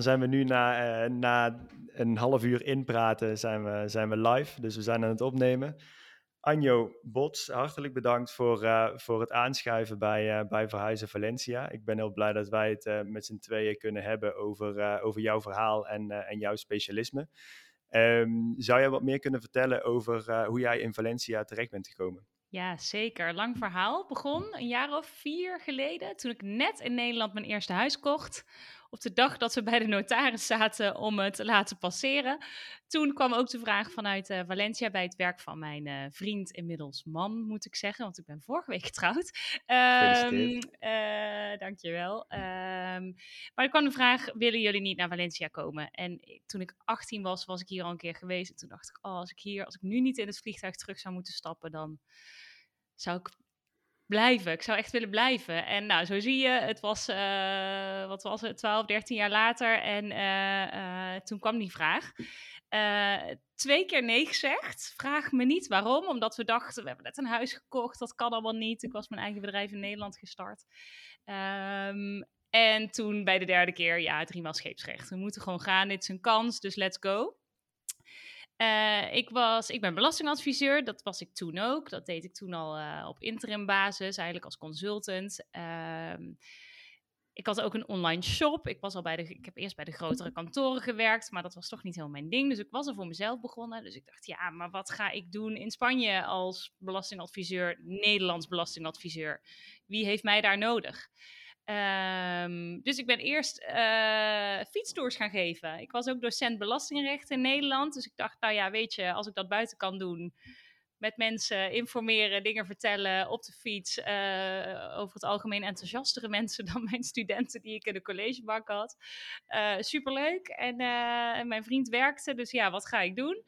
dan zijn we nu na, uh, na een half uur inpraten zijn we, zijn we live. Dus we zijn aan het opnemen. Anjo Bots, hartelijk bedankt voor, uh, voor het aanschuiven bij, uh, bij Verhuizen Valencia. Ik ben heel blij dat wij het met z'n tweeën kunnen hebben over, over jouw verhaal en, en jouw specialisme. Um, zou jij wat meer kunnen vertellen over hoe jij in Valencia terecht bent gekomen? Ja, zeker. Lang verhaal. Begon een jaar of vier geleden, toen ik net in Nederland mijn eerste huis kocht op de dag dat we bij de notaris zaten om het te laten passeren. Toen kwam ook de vraag vanuit uh, Valencia bij het werk van mijn uh, vriend, inmiddels man moet ik zeggen, want ik ben vorige week getrouwd. Um, uh, dankjewel. Um, maar er kwam de vraag, willen jullie niet naar Valencia komen? En toen ik 18 was, was ik hier al een keer geweest. En toen dacht ik, oh, als ik hier, als ik nu niet in het vliegtuig terug zou moeten stappen, dan zou ik blijven. Ik zou echt willen blijven. En nou, zo zie je, het was, uh, wat was het, 12, 13 jaar later. En uh, uh, toen kwam die vraag. twee keer nee gezegd. Vraag me niet waarom. Omdat we dachten, we hebben net een huis gekocht. Dat kan allemaal niet. Ik was mijn eigen bedrijf in Nederland gestart. Um, en toen bij de derde keer, ja, driemaal scheepsrecht. We moeten gewoon gaan. Dit is een kans, dus let's go. Uh, ik, was, ik ben belastingadviseur, dat was ik toen ook. Dat deed ik toen al uh, op interim basis, eigenlijk als consultant. Uh, ik had ook een online shop. Ik, was al bij de, ik heb eerst bij de grotere kantoren gewerkt, maar dat was toch niet helemaal mijn ding. Dus ik was er voor mezelf begonnen. Dus ik dacht, ja, maar wat ga ik doen in Spanje als belastingadviseur, Nederlands belastingadviseur? Wie heeft mij daar nodig? Um, dus ik ben eerst uh, fietstours gaan geven. Ik was ook docent belastingrecht in Nederland. Dus ik dacht, nou ja, weet je, als ik dat buiten kan doen, met mensen informeren, dingen vertellen op de fiets, uh, over het algemeen enthousiastere mensen dan mijn studenten die ik in de collegebank had. Uh, superleuk. En, en mijn vriend werkte, dus ja, wat ga ik doen?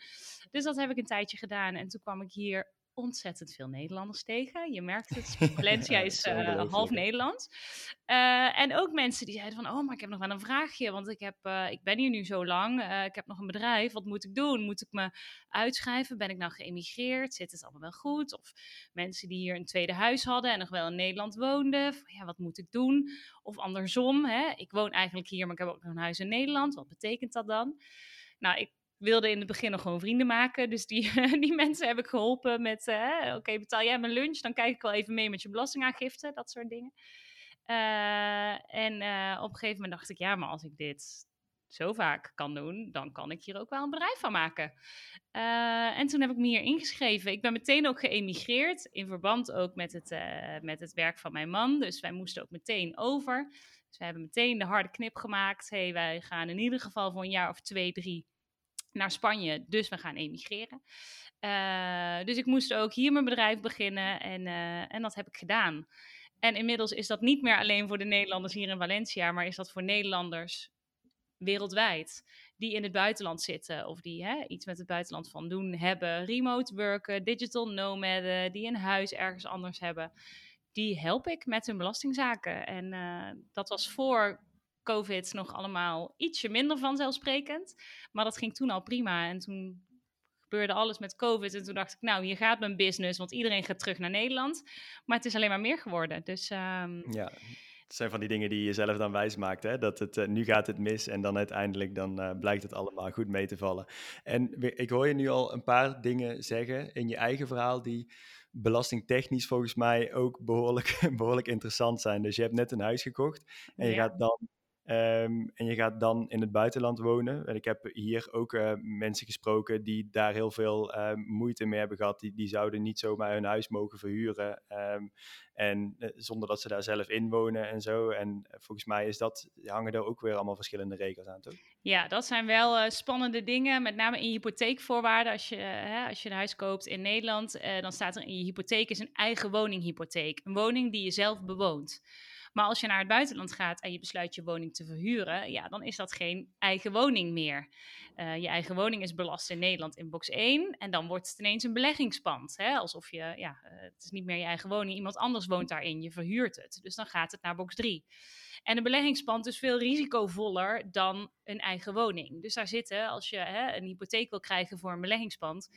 Dus dat heb ik een tijdje gedaan. En toen kwam ik hier ontzettend veel Nederlanders tegen. Je merkt het, Valencia is uh, half Nederlands. Uh, en ook mensen die zeiden van, oh, maar ik heb nog wel een vraagje, want ik, heb, uh, ik ben hier nu zo lang, ik heb nog een bedrijf, wat moet ik doen? Moet ik me uitschrijven? Ben ik nou geëmigreerd? Zit het allemaal wel goed? Of mensen die hier een tweede huis hadden en nog wel in Nederland woonden, van, ja, wat moet ik doen? Of andersom, hè? ik woon eigenlijk hier, maar ik heb ook nog een huis in Nederland, wat betekent dat dan? Nou, ik wilde in het begin nog gewoon vrienden maken. Dus die, die mensen heb ik geholpen met, uh, oké, betaal jij mijn lunch? Dan kijk ik wel even mee met je belastingaangifte, dat soort dingen. Uh, en uh, op een gegeven moment dacht ik, ja, maar als ik dit zo vaak kan doen, dan kan ik hier ook wel een bedrijf van maken. en toen heb ik me hier ingeschreven. Ik ben meteen ook geëmigreerd, in verband ook met het, met het werk van mijn man. Dus wij moesten ook meteen over. Dus we hebben meteen de harde knip gemaakt. hey, wij gaan in ieder geval voor een jaar of twee, drie naar Spanje, dus we gaan emigreren. Uh, dus ik moest ook hier mijn bedrijf beginnen en, uh, en dat heb ik gedaan. En inmiddels is dat niet meer alleen voor de Nederlanders hier in Valencia, maar is dat voor Nederlanders wereldwijd die in het buitenland zitten of die hè, iets met het buitenland van doen hebben, remote werken, digital nomaden, die een huis ergens anders hebben. Die help ik met hun belastingzaken. En uh, dat was voor COVID nog allemaal ietsje minder vanzelfsprekend. Maar dat ging toen al prima. En toen gebeurde alles met COVID. En toen dacht ik, nou, hier gaat mijn business, want iedereen gaat terug naar Nederland. Maar het is alleen maar meer geworden. Dus um... ja. Het zijn van die dingen die je zelf dan wijs maakt. Hè? Dat het, uh, nu gaat het mis en dan uiteindelijk dan, uh, blijkt het allemaal goed mee te vallen. En ik hoor je nu al een paar dingen zeggen in je eigen verhaal die belastingtechnisch volgens mij ook behoorlijk, behoorlijk interessant zijn. Dus je hebt net een huis gekocht en je ja. gaat dan Um, en je gaat dan in het buitenland wonen. En ik heb hier ook uh, mensen gesproken die daar heel veel uh, moeite mee hebben gehad. Die, die zouden niet zomaar hun huis mogen verhuren. Um, en uh, zonder dat ze daar zelf in wonen en zo. En volgens mij is dat, hangen er ook weer allemaal verschillende regels aan, toch? Ja, dat zijn wel spannende dingen. Met name in hypotheekvoorwaarden. Als je, hè, als je een huis koopt in Nederland, dan staat er in je hypotheek is een eigen woninghypotheek. Een woning die je zelf bewoont. Maar als je naar het buitenland gaat en je besluit je woning te verhuren, ja, dan is dat geen eigen woning meer. Uh, je eigen woning is belast in Nederland in box 1 en dan wordt het ineens een beleggingspand. Hè? Alsof je, ja, uh, het is niet meer je eigen woning, iemand anders woont daarin, je verhuurt het. Dus dan gaat het naar box 3. En een beleggingspand is veel risicovoller dan een eigen woning. Dus daar zitten, als je hè, een hypotheek wil krijgen voor een beleggingspand,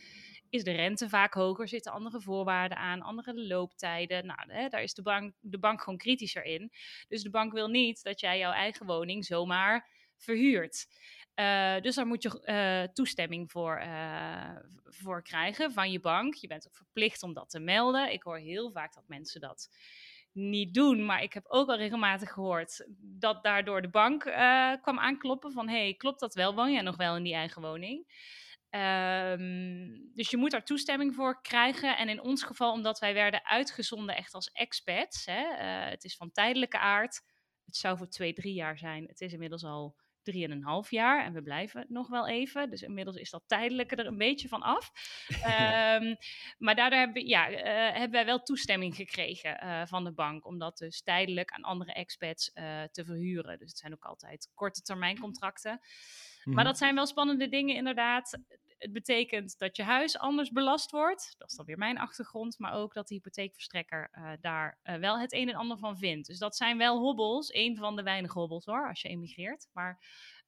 is de rente vaak hoger, zitten andere voorwaarden aan, andere looptijden. Nou, hè, daar is de bank, de bank gewoon kritischer in. Dus de bank wil niet dat jij jouw eigen woning zomaar verhuurt. Uh, dus daar moet je uh, toestemming voor, uh, voor krijgen van je bank. Je bent ook verplicht om dat te melden. Ik hoor heel vaak dat mensen dat niet doen. Maar ik heb ook al regelmatig gehoord dat daardoor de bank kwam aankloppen van... hey, klopt dat wel? Woon jij nog wel in die eigen woning? Um, dus je moet daar toestemming voor krijgen. En in ons geval, omdat wij werden uitgezonden echt als expats. Hè, het is van tijdelijke aard. Het zou voor twee, drie jaar zijn. Het is inmiddels al drieënhalf jaar en we blijven nog wel even. Dus inmiddels is dat tijdelijke er een beetje van af. um, maar daardoor hebben, ja, uh, hebben wij wel toestemming gekregen uh, van de bank om dat dus tijdelijk aan andere expats te verhuren. Dus het zijn ook altijd korte termijn contracten. Mm. Maar mhm. dat zijn wel spannende dingen inderdaad het betekent dat je huis anders belast wordt. Dat is dan weer mijn achtergrond. Maar ook dat de hypotheekverstrekker uh, daar uh, wel het een en ander van vindt. Dus dat zijn wel hobbels. Een van de weinige hobbels hoor, als je emigreert. Maar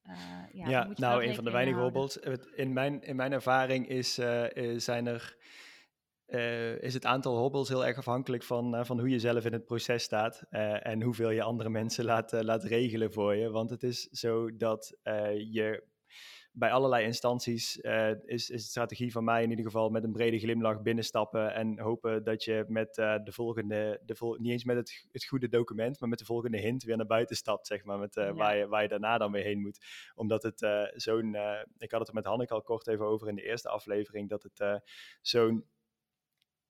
uh, ja, ja nou, een van de weinige hobbels. In mijn, in mijn ervaring is, zijn er... is het aantal hobbels heel erg afhankelijk van, van hoe je zelf in het proces staat en hoeveel je andere mensen laat, laat regelen voor je. Want het is zo dat je bij allerlei instanties is, is de strategie van mij in ieder geval met een brede glimlach binnenstappen en hopen dat je met de volgende, de vol niet eens met het, het goede document, maar met de volgende hint weer naar buiten stapt, zeg maar, met, ja. waar, je, waar je daarna dan weer heen moet. Omdat het zo'n, ik had het er met Hanneke al kort even over in de eerste aflevering, dat het zo'n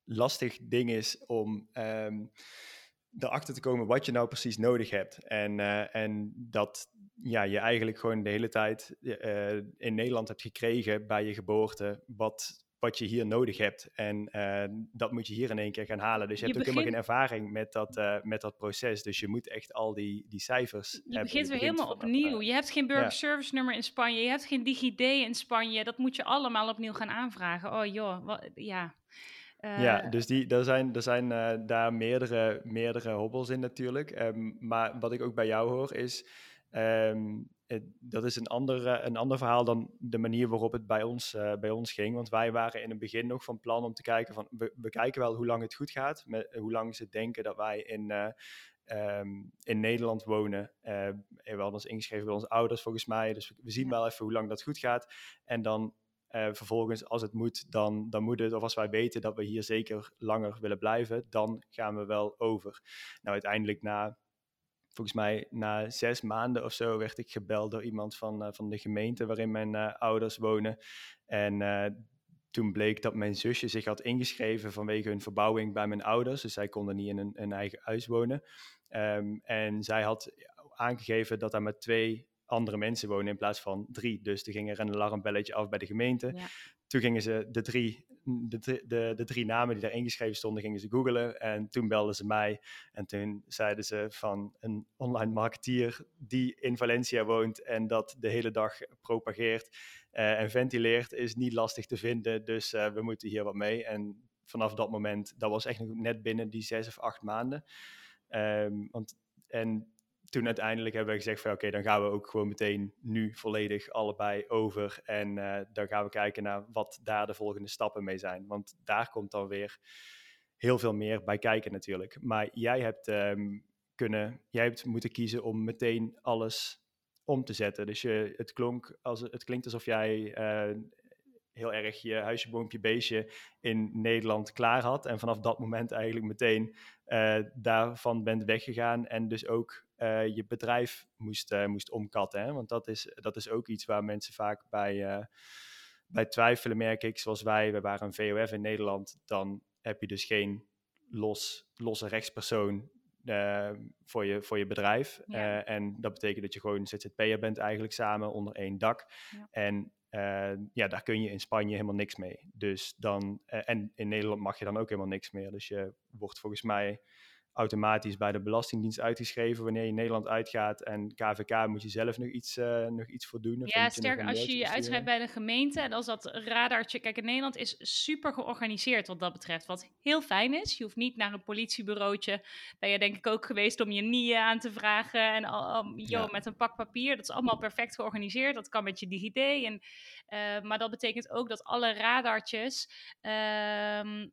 lastig ding is om... Um, erachter te komen wat je nou precies nodig hebt. En, uh, en dat ja, je eigenlijk gewoon de hele tijd uh, in Nederland hebt gekregen bij je geboorte, wat, wat je hier nodig hebt. En uh, dat moet je hier in één keer gaan halen. Dus je, je hebt begint... ook helemaal geen ervaring met dat, met dat proces. Dus je moet echt al die, die cijfers. Je hebben. begint weer helemaal opnieuw. je hebt geen burgerservice nummer in Spanje, je hebt geen DigiD in Spanje. Dat moet je allemaal opnieuw gaan aanvragen. Oh joh, wat, ja. Uh, ja, dus die, er zijn, er zijn uh, daar meerdere, meerdere hobbels in natuurlijk. Um, maar wat ik ook bij jou hoor is, um, het, dat is een ander, uh, een ander verhaal dan de manier waarop het bij ons, bij ons ging. Want wij waren in het begin nog van plan om te kijken van, we, we kijken wel hoe lang het goed gaat. Met, hoe lang ze denken dat wij in, um, in Nederland wonen. we hadden ons ingeschreven bij onze ouders volgens mij. Dus we, we zien wel even hoe lang dat goed gaat. En dan uh, vervolgens, als het moet, dan, dan moet het. Of als wij weten dat we hier zeker langer willen blijven, dan gaan we wel over. Nou, uiteindelijk na, volgens mij na zes maanden of zo, werd ik gebeld door iemand van, uh, van de gemeente waarin mijn uh, ouders wonen. En toen bleek dat mijn zusje zich had ingeschreven vanwege hun verbouwing bij mijn ouders. Dus zij konden niet in een, eigen huis wonen. Um, en zij had aangegeven dat daar met twee andere mensen wonen in plaats van drie. Dus er ging er een alarmbelletje af bij de gemeente. Ja. Toen gingen ze de drie, de, de, de drie namen die daar ingeschreven stonden, gingen ze googlen. En toen belden ze mij. En toen zeiden ze van een online marketeer die in Valencia woont en dat de hele dag propageert uh, en ventileert, is niet lastig te vinden. Dus uh, we moeten hier wat mee. En vanaf dat moment, dat was echt net binnen die zes of acht maanden. Um, want, en toen uiteindelijk hebben we gezegd van oké, dan gaan we ook gewoon meteen nu volledig allebei over. En uh, dan gaan we kijken naar wat daar de volgende stappen mee zijn. Want daar komt dan weer heel veel meer bij kijken natuurlijk. Maar jij hebt um, kunnen, jij hebt moeten kiezen om meteen alles om te zetten. Dus je, het, klonk als, het klinkt alsof jij uh, heel erg je huisje, boompje, beestje in Nederland klaar had. En vanaf dat moment eigenlijk meteen uh, daarvan bent weggegaan. En dus ook uh, je bedrijf moest, uh, moest omkatten. Hè? Want dat is, dat is ook iets waar mensen vaak bij, bij twijfelen, merk ik. Zoals wij, we waren een VOF in Nederland. Dan heb je dus geen los, losse rechtspersoon voor, je, voor je bedrijf. Ja. En dat betekent dat je gewoon ZZP'er bent eigenlijk samen onder één dak. Ja. En ja, daar kun je in Spanje helemaal niks mee. Dus dan, en in Nederland mag je dan ook helemaal niks meer. Dus je wordt volgens mij automatisch bij de Belastingdienst uitgeschreven wanneer je Nederland uitgaat. En KVK moet je zelf nog iets, uh, nog iets voor doen. Ja, sterk als je je uitschrijft bij de gemeente. En als dat radartje... Kijk, in Nederland is super georganiseerd wat dat betreft. Wat heel fijn is. Je hoeft niet naar een politiebureautje. Ben je denk ik ook geweest om je nieën aan te vragen. En al, joh, ja. met een pak papier. Dat is allemaal perfect georganiseerd. Dat kan met je DigiD. En, uh, maar dat betekent ook dat alle radartjes... Uh,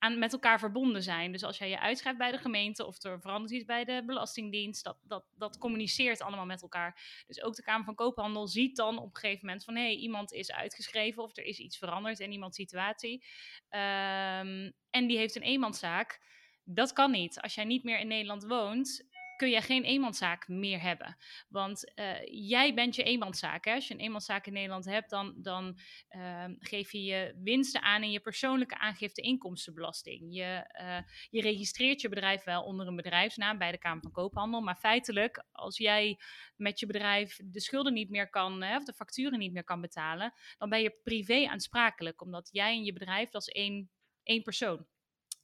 aan, met elkaar verbonden zijn. Dus als jij je uitschrijft bij de gemeente of er verandert iets bij de Belastingdienst, dat, dat, dat communiceert allemaal met elkaar. Dus ook de Kamer van Koophandel ziet dan op een gegeven moment van hé, hey, iemand is uitgeschreven of er is iets veranderd in iemands situatie. Um, en die heeft een eenmanszaak. Dat kan niet. Als jij niet meer in Nederland woont, kun je geen eenmanszaak meer hebben. Want uh, jij bent je eenmanszaak. Hè? Als je een eenmanszaak in Nederland hebt, dan, dan uh, geef je je winsten aan in je persoonlijke aangifte inkomstenbelasting. Je, uh, je registreert je bedrijf wel onder een bedrijfsnaam bij de Kamer van Koophandel. Maar feitelijk, als jij met je bedrijf de schulden niet meer kan, of de facturen niet meer kan betalen, dan ben je privé aansprakelijk. Omdat jij en je bedrijf, is één, één persoon.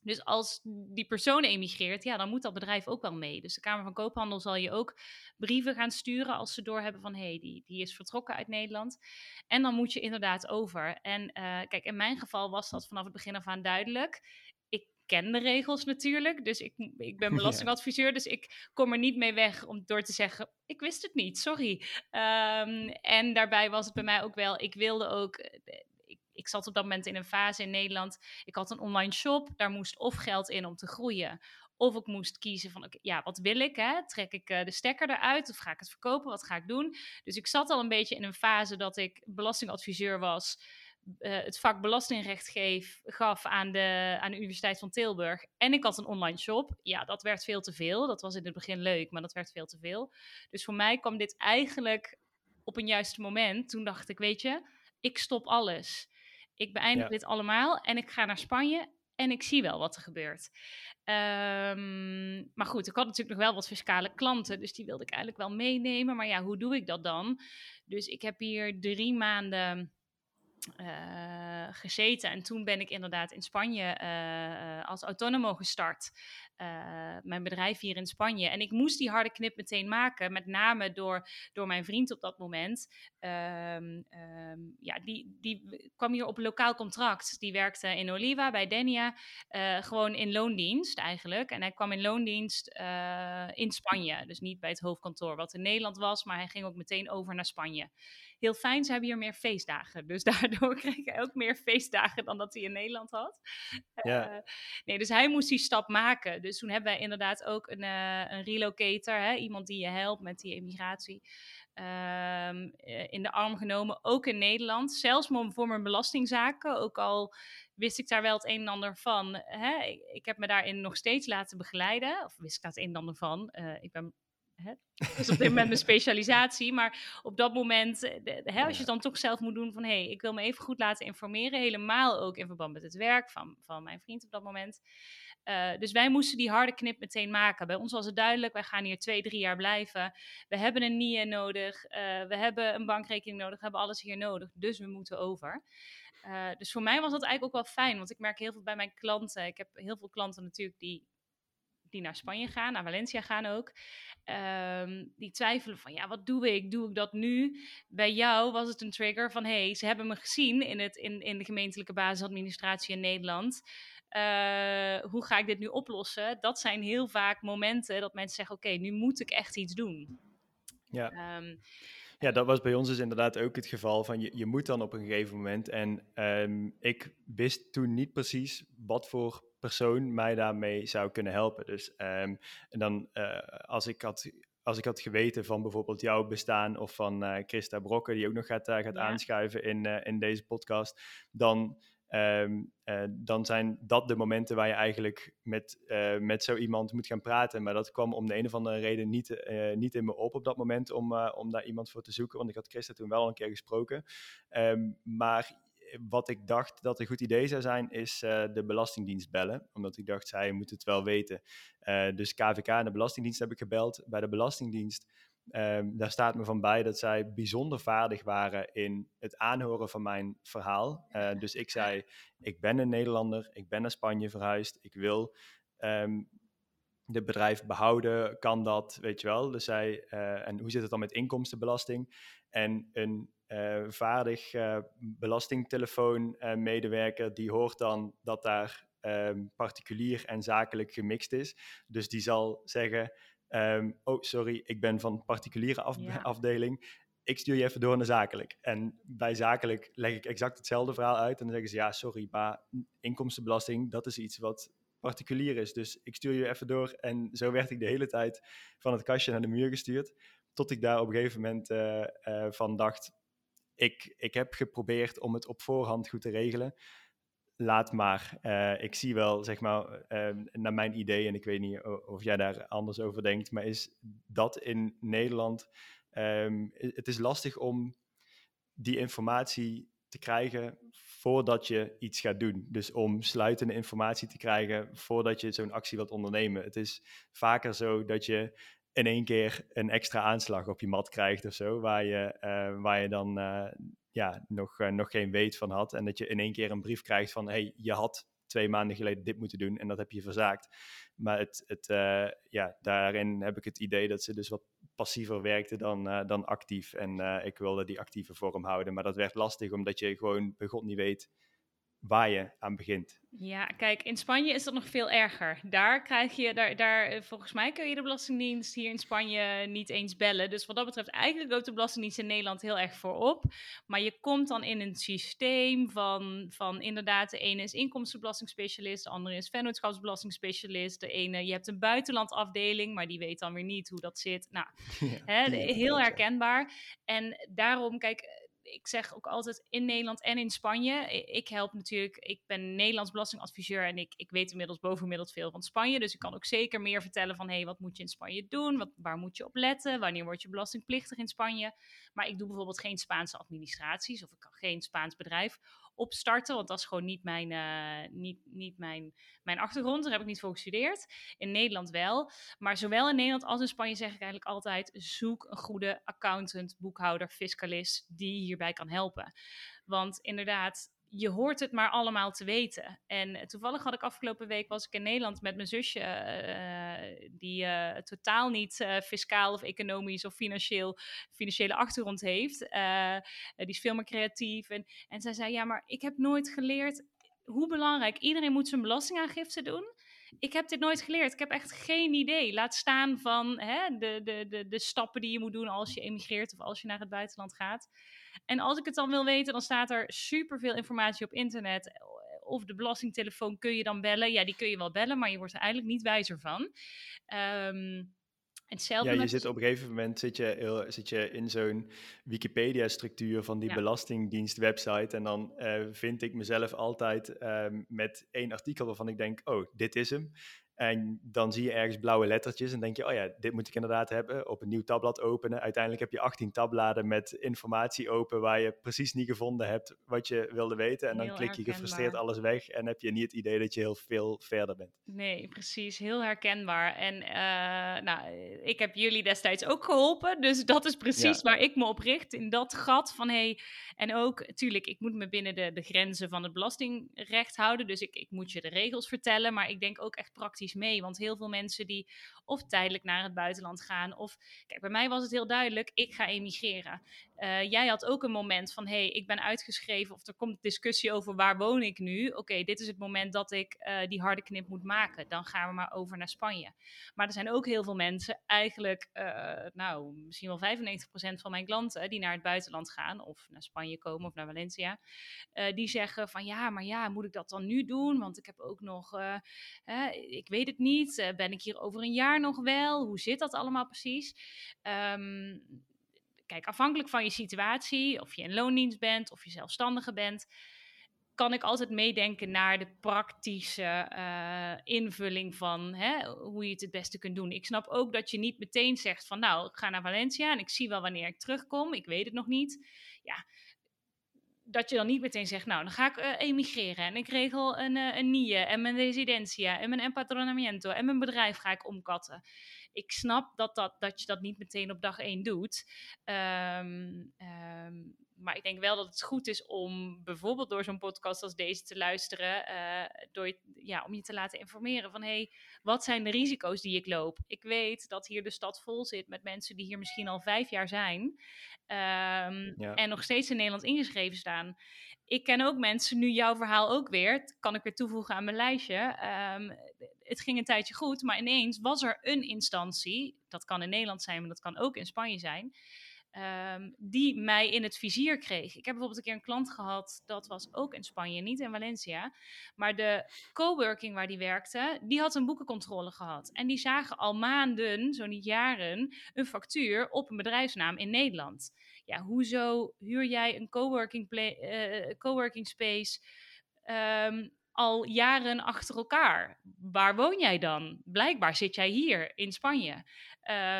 Dus als die persoon emigreert, ja, dan moet dat bedrijf ook wel mee. Dus de Kamer van Koophandel zal je ook brieven gaan sturen als ze doorhebben van hé, hey, die, die is vertrokken uit Nederland. En dan moet je inderdaad over. En uh, kijk, in mijn geval was dat vanaf het begin af aan duidelijk. Ik ken de regels natuurlijk, dus ik, ik ben belastingadviseur, dus ik kom er niet mee weg om door te zeggen, ik wist het niet, sorry. Um, en daarbij was het bij mij ook wel, ik wilde ook ik zat op dat moment in een fase in Nederland. Ik had een online shop, daar moest of geld in om te groeien. Of ik moest kiezen van, ja, wat wil ik? Hè? Trek ik uh, de stekker eruit of ga ik het verkopen? Wat ga ik doen? Dus ik zat al een beetje in een fase dat ik belastingadviseur was. Uh, het vak belastingrecht geef, gaf aan de, aan de Universiteit van Tilburg. En ik had een online shop. Ja, dat werd veel te veel. Dat was in het begin leuk, maar dat werd veel te veel. Dus voor mij kwam dit eigenlijk op een juiste moment. Toen dacht ik, weet je, ik stop alles. Ik beëindig dit allemaal en ik ga naar Spanje en ik zie wel wat er gebeurt. Um, maar goed, ik had natuurlijk nog wel wat fiscale klanten, dus die wilde ik eigenlijk wel meenemen. Maar ja, hoe doe ik dat dan? Dus ik heb hier drie maanden uh, gezeten. En toen ben ik inderdaad in Spanje uh, als autonomo gestart. Uh, mijn bedrijf hier in Spanje. En ik moest die harde knip meteen maken, met name door, door mijn vriend op dat moment. Um, um, ja, die, die kwam hier op een lokaal contract. Die werkte in Oliva bij Denia, gewoon in loondienst eigenlijk. En hij kwam in loondienst in Spanje, dus niet bij het hoofdkantoor wat in Nederland was, maar hij ging ook meteen over naar Spanje heel fijn. Ze hebben hier meer feestdagen. Dus daardoor kreeg hij ook meer feestdagen dan dat hij in Nederland had. Ja. Uh, nee, dus hij moest die stap maken. Dus toen hebben wij inderdaad ook een, uh, een relocator, hè, iemand die je helpt met die emigratie. Um, in de arm genomen, ook in Nederland. Zelfs voor mijn belastingzaken, ook al wist ik daar wel het een en ander van. Hè? Ik, ik, heb me daarin nog steeds laten begeleiden. Of wist ik daar het een en ander van. Uh, ik ben Hè? Dus op dit moment mijn specialisatie. Maar op dat moment, eh, hè, als je het dan toch zelf moet doen van... hé, hey, ik wil me even goed laten informeren. Helemaal ook in verband met het werk van, van mijn vriend op dat moment. Uh, dus wij moesten die harde knip meteen maken. Bij ons was het duidelijk, wij gaan hier twee, drie jaar blijven. We hebben een NIE nodig, uh, we hebben een bankrekening nodig, we hebben alles hier nodig. Dus we moeten over. Dus voor mij was dat eigenlijk ook wel fijn, want ik merk heel veel bij mijn klanten. Ik heb heel veel klanten natuurlijk die die naar Spanje gaan, naar Valencia gaan ook. Um, die twijfelen van, ja, wat doe ik? Doe ik dat nu? Bij jou was het een trigger van, hé, hey, ze hebben me gezien in, het, in, in de gemeentelijke basisadministratie in Nederland. Uh, hoe ga ik dit nu oplossen? Dat zijn heel vaak momenten dat mensen zeggen, oké, okay, nu moet ik echt iets doen. Ja. Um, ja, dat was bij ons dus inderdaad ook het geval van je, je moet dan op een gegeven moment. En um, ik wist toen niet precies wat voor persoon mij daarmee zou kunnen helpen. Dus um, en dan uh, als ik had als ik had geweten van bijvoorbeeld jouw bestaan of van uh, Christa Brokken, die ook nog gaat, uh, gaat ja. aanschuiven in, in deze podcast, dan, um, dan zijn dat de momenten waar je eigenlijk met, met zo iemand moet gaan praten. Maar dat kwam om de een of andere reden niet, niet in me op op dat moment om, om daar iemand voor te zoeken, want ik had Christa toen wel een keer gesproken. Um, maar wat ik dacht dat een goed idee zou zijn, is uh, de Belastingdienst bellen. Omdat ik dacht, zij moet het wel weten. Uh, dus KVK en de Belastingdienst heb ik gebeld. Bij de Belastingdienst, um, daar staat me van bij dat zij bijzonder vaardig waren in het aanhoren van mijn verhaal. Uh, dus ik zei, ik ben een Nederlander, ik ben naar Spanje verhuisd, ik wil... Um, de bedrijf behouden, kan dat, weet je wel. Dus zij, en hoe zit het dan met inkomstenbelasting? En een vaardig uh, belastingtelefoonmedewerker, die hoort dan dat daar um, particulier en zakelijk gemixt is. Dus die zal zeggen, um, oh sorry, ik ben van particuliere af ja. afdeling. ik stuur je even door naar zakelijk. En bij zakelijk leg ik exact hetzelfde verhaal uit. En dan zeggen ze, ja, sorry, maar inkomstenbelasting, dat is iets wat particulier is. Dus ik stuur je even door. En zo werd ik de hele tijd van het kastje naar de muur gestuurd. Tot ik daar op een gegeven moment uh, uh, van dacht, ik, ik heb geprobeerd om het op voorhand goed te regelen. Laat maar. Uh, ik zie wel, zeg maar, naar mijn idee, en ik weet niet of jij daar anders over denkt, maar is dat in Nederland Um, het is lastig om die informatie te krijgen voordat je iets gaat doen. Dus om sluitende informatie te krijgen voordat je zo'n actie wilt ondernemen. Het is vaker zo dat je in één keer een extra aanslag op je mat krijgt of zo, waar je, uh, waar je dan uh, ja, nog, uh, nog geen weet van had. En dat je in één keer een brief krijgt van, hey, je had twee maanden geleden dit moeten doen en dat heb je verzaakt. Maar het, het, ja, daarin heb ik het idee dat ze dus wat passiever werkte dan, dan actief. En ik wilde die actieve vorm houden. Maar dat werd lastig omdat je gewoon bij God niet weet waar je aan begint. Ja, kijk, in Spanje is dat nog veel erger. Daar krijg je, daar, daar, eh, volgens mij kun je de Belastingdienst hier in Spanje niet eens bellen. Dus wat dat betreft, eigenlijk loopt de Belastingdienst in Nederland heel erg voorop. Maar je komt dan in een systeem van, van inderdaad, de ene is inkomstenbelastingspecialist, de andere is vennootschapsbelastingspecialist. De ene, je hebt een buitenlandafdeling, maar die weet dan weer niet hoe dat zit. Nou, ja, hè, heel herkenbaar. En daarom, kijk ik zeg ook altijd in Nederland en in Spanje. Ik help natuurlijk, ik ben Nederlands belastingadviseur en ik, ik weet inmiddels bovengemiddeld veel van Spanje. Dus ik kan ook zeker meer vertellen van hé, hey, wat moet je in Spanje doen? Wat, waar moet je op letten? Wanneer word je belastingplichtig in Spanje? Maar ik doe bijvoorbeeld geen Spaanse administraties of ik kan geen Spaans bedrijf opstarten. Want dat is gewoon niet mijn, uh, niet, niet mijn, mijn achtergrond. Daar heb ik niet voor gestudeerd. In Nederland wel. Maar zowel in Nederland als in Spanje zeg ik eigenlijk altijd: zoek een goede accountant, boekhouder, fiscalist die hierbij kan helpen. Want inderdaad, je hoort het maar allemaal te weten. En toevallig had ik afgelopen week was ik in Nederland met mijn zusje, uh, die uh, totaal niet fiscaal of economisch of financieel, financiële achtergrond heeft. die is veel meer creatief. En, en zij zei: Ja, maar ik heb nooit geleerd hoe belangrijk iedereen moet zijn belastingaangifte doen. Ik heb dit nooit geleerd. Ik heb echt geen idee. Laat staan van hè, de, de, de, de stappen die je moet doen als je emigreert of als je naar het buitenland gaat. En als ik het dan wil weten, dan staat er superveel informatie op internet. Of de belastingtelefoon kun je dan bellen. Ja, die kun je wel bellen, maar je wordt er eigenlijk niet wijzer van. Um, Hetzelfde ja, je zit op een gegeven moment zit je, zit je in zo'n Wikipedia-structuur van die ja. Belastingdienst-website. En dan uh, vind ik mezelf altijd uh, met één artikel waarvan ik denk: oh, dit is hem. En dan zie je ergens blauwe lettertjes en denk je, oh ja, dit moet ik inderdaad hebben. Op een nieuw tabblad openen. Uiteindelijk heb je 18 tabbladen met informatie open waar je precies niet gevonden hebt wat je wilde weten. En dan klik je gefrustreerd alles weg en heb je niet het idee dat je heel veel verder bent. Nee, precies. Heel herkenbaar. En uh, nou, ik heb jullie destijds ook geholpen. Dus dat is precies ja. waar ik me op richt. In dat gat van, hey, en ook, natuurlijk, ik moet me binnen de, de grenzen van het belastingrecht houden. Dus ik, ik moet je de regels vertellen. Maar ik denk ook echt praktisch mee. Want heel veel mensen die of tijdelijk naar het buitenland gaan. Of kijk, bij mij was het heel duidelijk, ik ga emigreren. Uh, jij had ook een moment van, hé, hey, ik ben uitgeschreven of er komt discussie over waar woon ik nu. Oké, dit is het moment dat ik uh, die harde knip moet maken. Dan gaan we maar over naar Spanje. Maar er zijn ook heel veel mensen, eigenlijk, uh, nou, misschien wel 95% van mijn klanten die naar het buitenland gaan of naar Spanje komen of naar Valencia, die zeggen van, ja, maar ja, moet ik dat dan nu doen? Want ik heb ook nog, ik weet het niet, ben ik hier over een jaar nog wel? Hoe zit dat allemaal precies? Um, kijk, afhankelijk van je situatie, of je in loondienst bent of je zelfstandige bent, kan ik altijd meedenken naar de praktische uh, invulling van hè, hoe je het het beste kunt doen. Ik snap ook dat je niet meteen zegt van nou, ik ga naar Valencia en ik zie wel wanneer ik terugkom. Ik weet het nog niet. Ja, dat je dan niet meteen zegt, nou, dan ga ik uh, emigreren en ik regel een, uh, een NIE en mijn residencia en mijn empadronamiento en mijn bedrijf ga ik omkatten. Ik snap dat, dat, dat je dat niet meteen op dag één doet. Um, maar ik denk wel dat het goed is om bijvoorbeeld door zo'n podcast als deze te luisteren, uh, door ja, om je te laten informeren van hey, wat zijn de risico's die ik loop? Ik weet dat hier de stad vol zit met mensen die hier misschien al vijf jaar zijn um, ja. en nog steeds in Nederland ingeschreven staan. Ik ken ook mensen, nu jouw verhaal ook weer, kan ik weer toevoegen aan mijn lijstje. Um, het ging een tijdje goed, maar ineens was er een instantie, dat kan in Nederland zijn, maar dat kan ook in Spanje zijn ehm, die mij in het vizier kreeg. Ik heb bijvoorbeeld een keer een klant gehad, dat was ook in Spanje, niet in Valencia. Maar de coworking waar die werkte, die had een boekencontrole gehad. En die zagen al maanden, zo niet jaren, een factuur op een bedrijfsnaam in Nederland. Ja, hoezo huur jij een coworking, uh, coworking space um, al jaren achter elkaar. Waar woon jij dan? Blijkbaar zit jij hier in Spanje.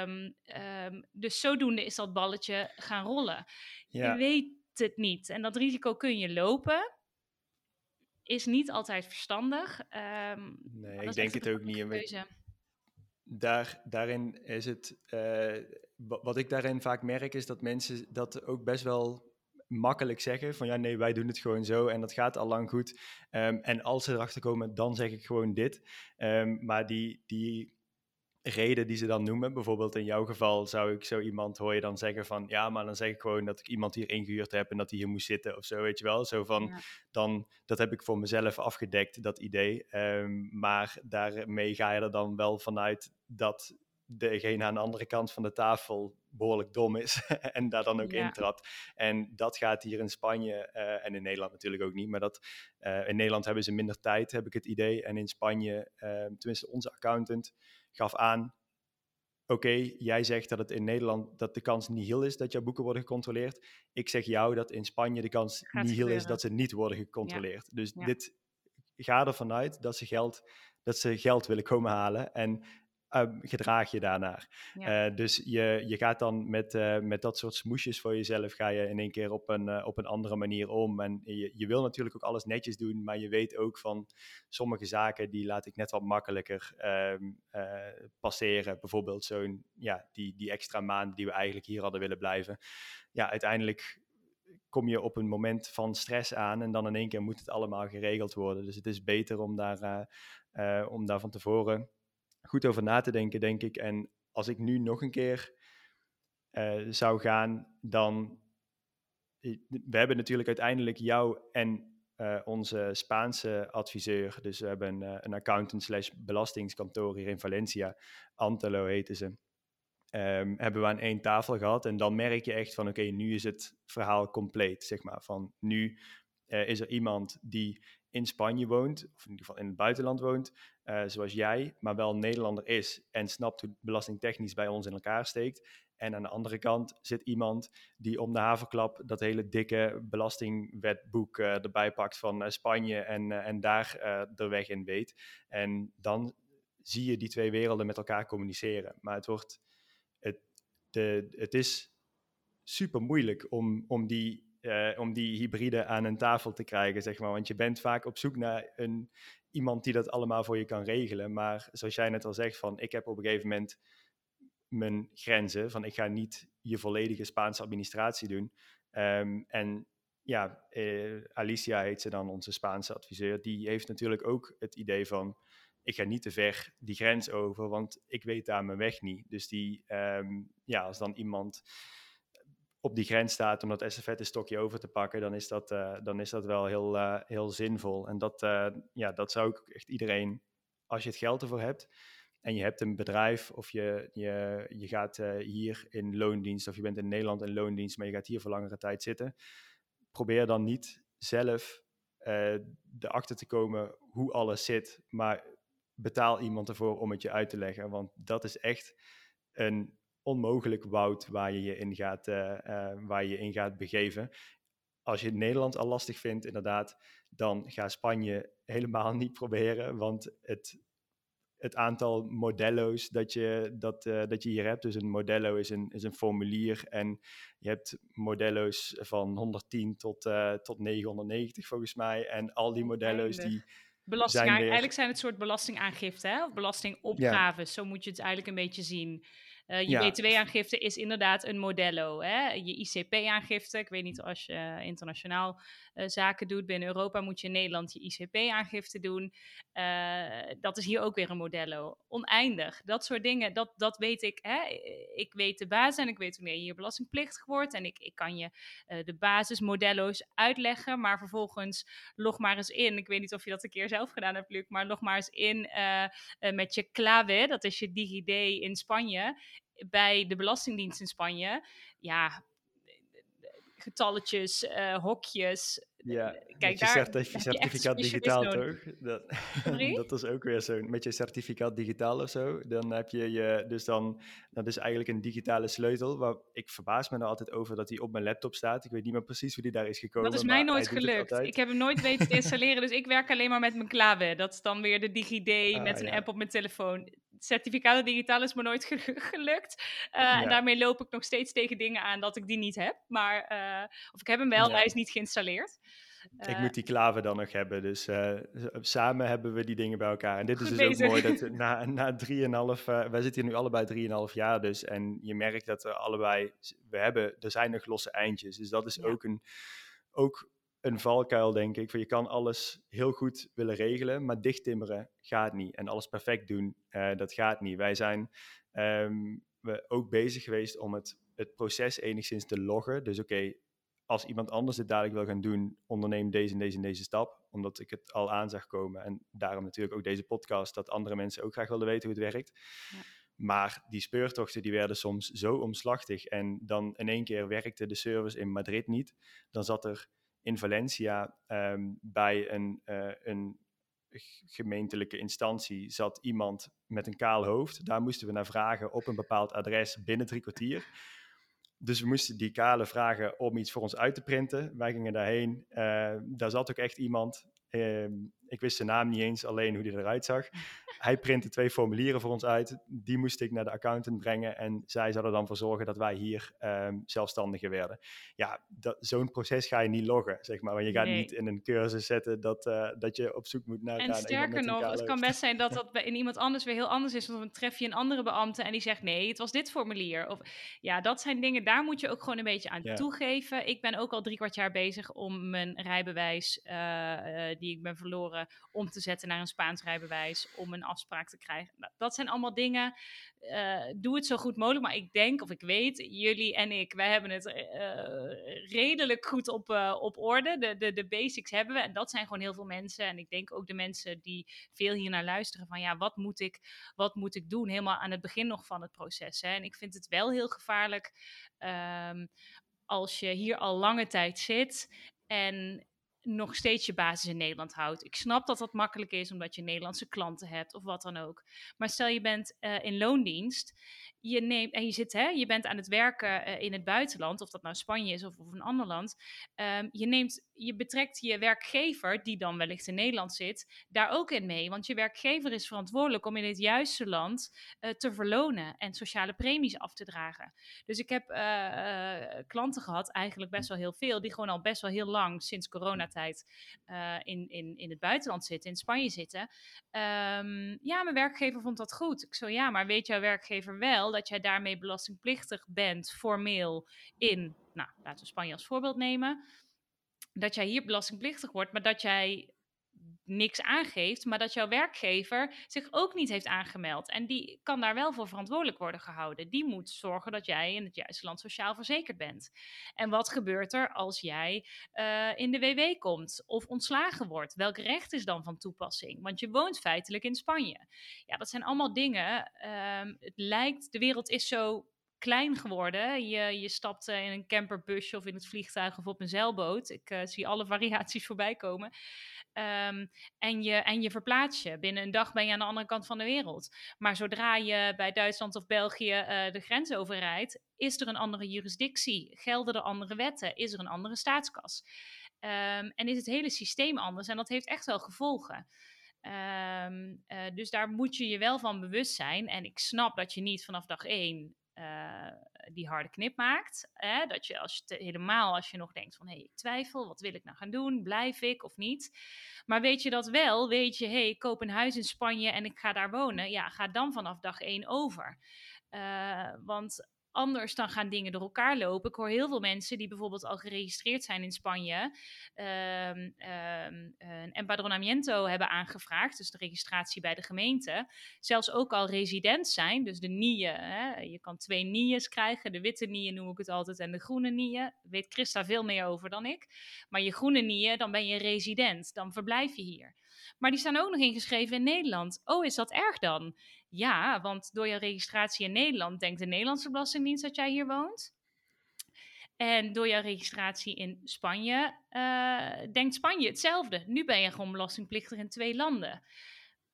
Um, um, dus zodoende is dat balletje gaan rollen. Ja. Je weet het niet. En dat risico kun je lopen. Is niet altijd verstandig. Um, nee, ik denk het ook niet. Daar, daarin is het. Uh, wat ik daarin vaak merk, is dat mensen dat ook best wel makkelijk zeggen van ja, nee, wij doen het gewoon zo en dat gaat al lang goed. Um, en als ze erachter komen, dan zeg ik gewoon dit. Um, maar die, die reden die ze dan noemen, bijvoorbeeld in jouw geval zou ik zo iemand, hoor je dan zeggen van ja, maar dan zeg ik gewoon dat ik iemand hier ingehuurd heb en dat hij hier moest zitten of zo, weet je wel. Zo van, dan, dat heb ik voor mezelf afgedekt, dat idee. Um, maar daarmee ga je er dan wel vanuit dat degene aan de andere kant van de tafel behoorlijk dom is en daar dan ook ja. intrapt. En dat gaat hier in Spanje uh, en in Nederland natuurlijk ook niet, maar dat uh, in Nederland hebben ze minder tijd, heb ik het idee. En in Spanje, uh, tenminste onze accountant gaf aan, oké, jij zegt dat het in Nederland dat de kans niet heel is dat jouw boeken worden gecontroleerd. Ik zeg jou dat in Spanje de kans niet heel is dat ze niet worden gecontroleerd. Ja. Dus ja. dit ga ervan uit dat ze geld dat ze geld willen komen halen. En uh, gedraag je daarnaar. Ja. Uh, dus je, je gaat dan met, uh, met dat soort smoesjes voor jezelf, ga je in één keer op een, op een andere manier om. En je, je wil natuurlijk ook alles netjes doen, maar je weet ook van sommige zaken, die laat ik net wat makkelijker ehm, passeren. Bijvoorbeeld zo'n, ja, die, die extra maand die we eigenlijk hier hadden willen blijven. Ja, uiteindelijk kom je op een moment van stress aan en dan in één keer moet het allemaal geregeld worden. Dus het is beter om daar, om daar van tevoren goed over na te denken, denk ik. En als ik nu nog een keer uh, zou gaan, dan. We hebben natuurlijk uiteindelijk jou en uh, onze Spaanse adviseur. Dus we hebben een, een accountant slash belastingskantoor hier in Valencia. Antelo heten ze. Um, hebben we aan één tafel gehad. En dan merk je echt van oké, nu is het verhaal compleet. Zeg maar. Van nu is er iemand die in Spanje woont, of in ieder geval in het buitenland woont, uh, zoals jij, maar wel Nederlander is en snapt hoe belastingtechnisch bij ons in elkaar steekt. En aan de andere kant zit iemand die om de haverklap dat hele dikke belastingwetboek uh, erbij pakt van uh, Spanje en, en daar de weg in weet. En dan zie je die twee werelden met elkaar communiceren. Maar het wordt, het, de, het is super moeilijk om, om die uh, om die hybride aan een tafel te krijgen, zeg maar. Want je bent vaak op zoek naar een, iemand die dat allemaal voor je kan regelen. Maar zoals jij net al zegt, van ik heb op een gegeven moment mijn grenzen. Van ik ga niet je volledige Spaanse administratie doen. Um, en ja, uh, Alicia heet ze dan, onze Spaanse adviseur. Die heeft natuurlijk ook het idee van ik ga niet te ver die grens over, want ik weet daar mijn weg niet. Dus die, um, ja, als dan iemand op die grens staat om dat estafette-stokje over te pakken, dan is dat, uh, dan is dat wel heel, uh, heel zinvol. En dat, uh, ja, dat zou ik echt iedereen, als je het geld ervoor hebt en je hebt een bedrijf of je, je, je gaat hier in loondienst of je bent in Nederland in loondienst, maar je gaat hier voor langere tijd zitten, probeer dan niet zelf erachter te komen hoe alles zit, maar betaal iemand ervoor om het je uit te leggen. Want dat is echt een onmogelijk woud waar je je in gaat, uh, uh, waar je in gaat begeven. Als je Nederland al lastig vindt, inderdaad, dan ga Spanje helemaal niet proberen. Want het, het aantal modello's dat je, dat, uh, dat je hier hebt, dus een modello is een, is een formulier. En je hebt modello's van 110 tot, tot 990 volgens mij. En al die modello's die Belasting, zijn weer... Eigenlijk zijn het soort belastingaangifte, hè? of belastingopgaves. Ja. Zo moet je het eigenlijk een beetje zien. Uh, je ja. btw-aangifte is inderdaad een modello. Hè? Je ICP-aangifte, ik weet niet als je internationaal uh, zaken doet. Binnen Europa moet je in Nederland je ICP-aangifte doen. Uh, dat is hier ook weer een modello. Oneindig. Dat soort dingen, dat, dat weet ik. Hè? Ik weet de basis en ik weet wanneer je hier belastingplichtig wordt. En ik, ik kan je de basismodello's uitleggen. Maar vervolgens log maar eens in. Ik weet niet of je dat een keer zelf gedaan hebt, Luc. Maar log maar eens in met je clave. Dat is je DigiD in Spanje bij de Belastingdienst in Spanje, ja, getalletjes, uh, hokjes. Ja, kijk, daar certificaat, certificaat digitaal toch? Dat, dat is ook weer zo. Met je certificaat digitaal of zo, dan heb je je, dus dan, dat is eigenlijk een digitale sleutel. Waar, ik verbaas me er altijd over dat die op mijn laptop staat. Ik weet niet meer precies hoe die daar is gekomen. Dat is mij nooit gelukt. Ik heb hem nooit weten te installeren, dus ik werk alleen maar met mijn klawe. Dat is dan weer de DigiD ah, met een app op mijn telefoon certificaten digitaal is me nooit gelukt. Uh, En daarmee loop ik nog steeds tegen dingen aan dat ik die niet heb. Maar, uh, of ik heb hem wel, ja. hij is niet geïnstalleerd. ik uh, moet die klaven dan nog hebben. Dus samen hebben we die dingen bij elkaar. En dit is dus bezig. ook mooi dat na, na drieënhalf, wij zitten hier nu allebei drieënhalf jaar dus. En je merkt dat we allebei, we hebben, er zijn nog losse eindjes. Dus dat is ja. ook een, ook een valkuil, denk ik. Van je kan alles heel goed willen regelen, maar dichttimmeren gaat niet. En alles perfect doen, uh, dat gaat niet. Wij zijn um, we ook bezig geweest om het, het proces enigszins te loggen. Dus oké, okay, als iemand anders het dadelijk wil gaan doen, onderneem deze en deze en deze stap. Omdat ik het al aan zag komen. En daarom natuurlijk ook deze podcast, dat andere mensen ook graag willen weten hoe het werkt. Ja. Maar die speurtochten die werden soms zo omslachtig. En dan in één keer werkte de service in Madrid niet. Dan zat er in Valencia um, bij een, uh, een gemeentelijke instantie zat iemand met een kaal hoofd. Daar moesten we naar vragen op een bepaald adres binnen drie kwartier. Dus we moesten die kale vragen om iets voor ons uit te printen. Wij gingen daarheen. Uh, daar zat ook echt iemand. Uh, ik wist zijn naam niet eens, alleen hoe die eruit zag. Hij printte twee formulieren voor ons uit. Die moest ik naar de accountant brengen. En zij zou er dan voor zorgen dat wij hier um, zelfstandiger werden. Ja, zo'n proces ga je niet loggen, zeg maar. Want je gaat nee. niet in een cursus zetten dat, uh, dat je op zoek moet naar... En sterker nog, het kan best zijn dat dat in iemand anders weer heel anders is. Want dan tref je een andere beambte en die zegt... nee, het was dit formulier. Of, ja, dat zijn dingen, daar moet je ook gewoon een beetje aan ja. toegeven. Ik ben ook al drie kwart jaar bezig om mijn rijbewijs... Uh, uh, die ik ben verloren, om te zetten naar een Spaans rijbewijs. Om een afspraak te krijgen. Nou, dat zijn allemaal dingen. Uh, doe het zo goed mogelijk. Maar ik denk, of ik weet, jullie en ik, wij hebben het uh, redelijk goed op, uh, op orde. De, de, de basics hebben we. En dat zijn gewoon heel veel mensen. En ik denk ook de mensen die veel hier naar luisteren. Van ja, wat moet ik, wat moet ik doen? Helemaal aan het begin nog van het proces. Hè? En ik vind het wel heel gevaarlijk. Um, als je hier al lange tijd zit en nog steeds je basis in Nederland houdt. Ik snap dat dat makkelijk is omdat je Nederlandse klanten hebt of wat dan ook. Maar stel je bent uh, in loondienst je neemt en je zit, hè, je bent aan het werken uh, in het buitenland, of dat nou Spanje is of, of een ander land. Um, je neemt, je betrekt je werkgever, die dan wellicht in Nederland zit, daar ook in mee. Want je werkgever is verantwoordelijk om in het juiste land uh, te verlonen en sociale premies af te dragen. Dus ik heb uh, klanten gehad, eigenlijk best wel heel veel, die gewoon al best wel heel lang sinds coronatijd in, in, in het buitenland zitten, in Spanje zitten. Um, ja, mijn werkgever vond dat goed. Ik zo, ja, maar weet jouw werkgever wel dat jij daarmee belastingplichtig bent, formeel, in, nou, laten we Spanje als voorbeeld nemen. Dat jij hier belastingplichtig wordt, maar dat jij niks aangeeft, maar dat jouw werkgever zich ook niet heeft aangemeld. En die kan daar wel voor verantwoordelijk worden gehouden. Die moet zorgen dat jij in het juiste land sociaal verzekerd bent. En wat gebeurt er als jij uh, in de WW komt of ontslagen wordt? Welk recht is dan van toepassing? Want je woont feitelijk in Spanje. Ja, dat zijn allemaal dingen. Um, het lijkt, de wereld is zo klein geworden. Je, je stapt uh, in een camperbusje of in het vliegtuig of op een zeilboot. Ik uh, zie alle variaties voorbij komen. Um, en, je, en je verplaats je. Binnen een dag ben je aan de andere kant van de wereld. Maar zodra je bij Duitsland of België uh, de grens overrijdt, is er een andere jurisdictie. Gelden er andere wetten? Is er een andere staatskas? Um, en is het hele systeem anders? En dat heeft echt wel gevolgen. Um, uh, dus daar moet je je wel van bewust zijn. En ik snap dat je niet vanaf dag één uh, die harde knip maakt. Hè? Dat je, als je helemaal als je nog denkt van hé, hey, ik twijfel, wat wil ik nou gaan doen? Blijf ik of niet? Maar weet je dat wel? Weet je, hé, hey, ik koop een huis in Spanje en ik ga daar wonen. Ja, ga dan vanaf dag één over. Uh, want anders dan gaan dingen door elkaar lopen. Ik hoor heel veel mensen die bijvoorbeeld al geregistreerd zijn in Spanje um, um, een empadronamiento hebben aangevraagd, dus de registratie bij de gemeente. Zelfs ook al resident zijn, dus de NIE. Hè, je kan twee NIE's krijgen, de witte NIE noem ik het altijd en de groene NIE. Weet Christa veel meer over dan ik. Maar je groene NIE, dan ben je resident, dan verblijf je hier. Maar die staan ook nog ingeschreven in Nederland. Oh, is dat erg dan? Ja, want door je registratie in Nederland denkt de Nederlandse Belastingdienst dat jij hier woont. En door jouw registratie in Spanje uh, denkt Spanje hetzelfde. Nu ben je gewoon belastingplichtig in twee landen.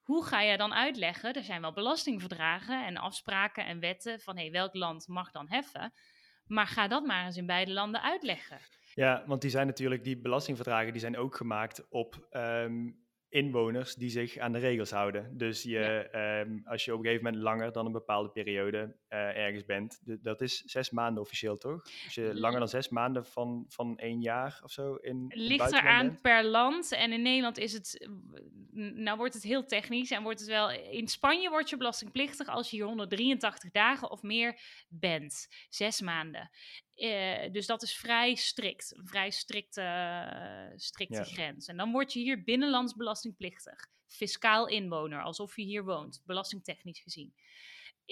Hoe ga je dan uitleggen? Er zijn wel belastingverdragen en afspraken en wetten van hey, welk land mag dan heffen. Maar ga dat maar eens in beide landen uitleggen. Ja, want die zijn natuurlijk, die belastingverdragen, die zijn ook gemaakt op um, inwoners die zich aan de regels houden. Dus je, ehm, als je op een gegeven moment langer dan een bepaalde periode uh, ergens bent, dat is zes maanden officieel, toch? Als je langer dan zes maanden van, van één jaar of zo in Ligt eraan per land. En in Nederland is het, nou wordt het heel technisch en wordt het wel, in Spanje word je belastingplichtig als je hier 183 dagen of meer bent. Zes maanden. Uh, dus dat is vrij strikt, een vrij strikte, uh, strikte ja. grens. En dan word je hier binnenlands belastingplichtig. Fiscaal inwoner, alsof je hier woont, belastingtechnisch gezien.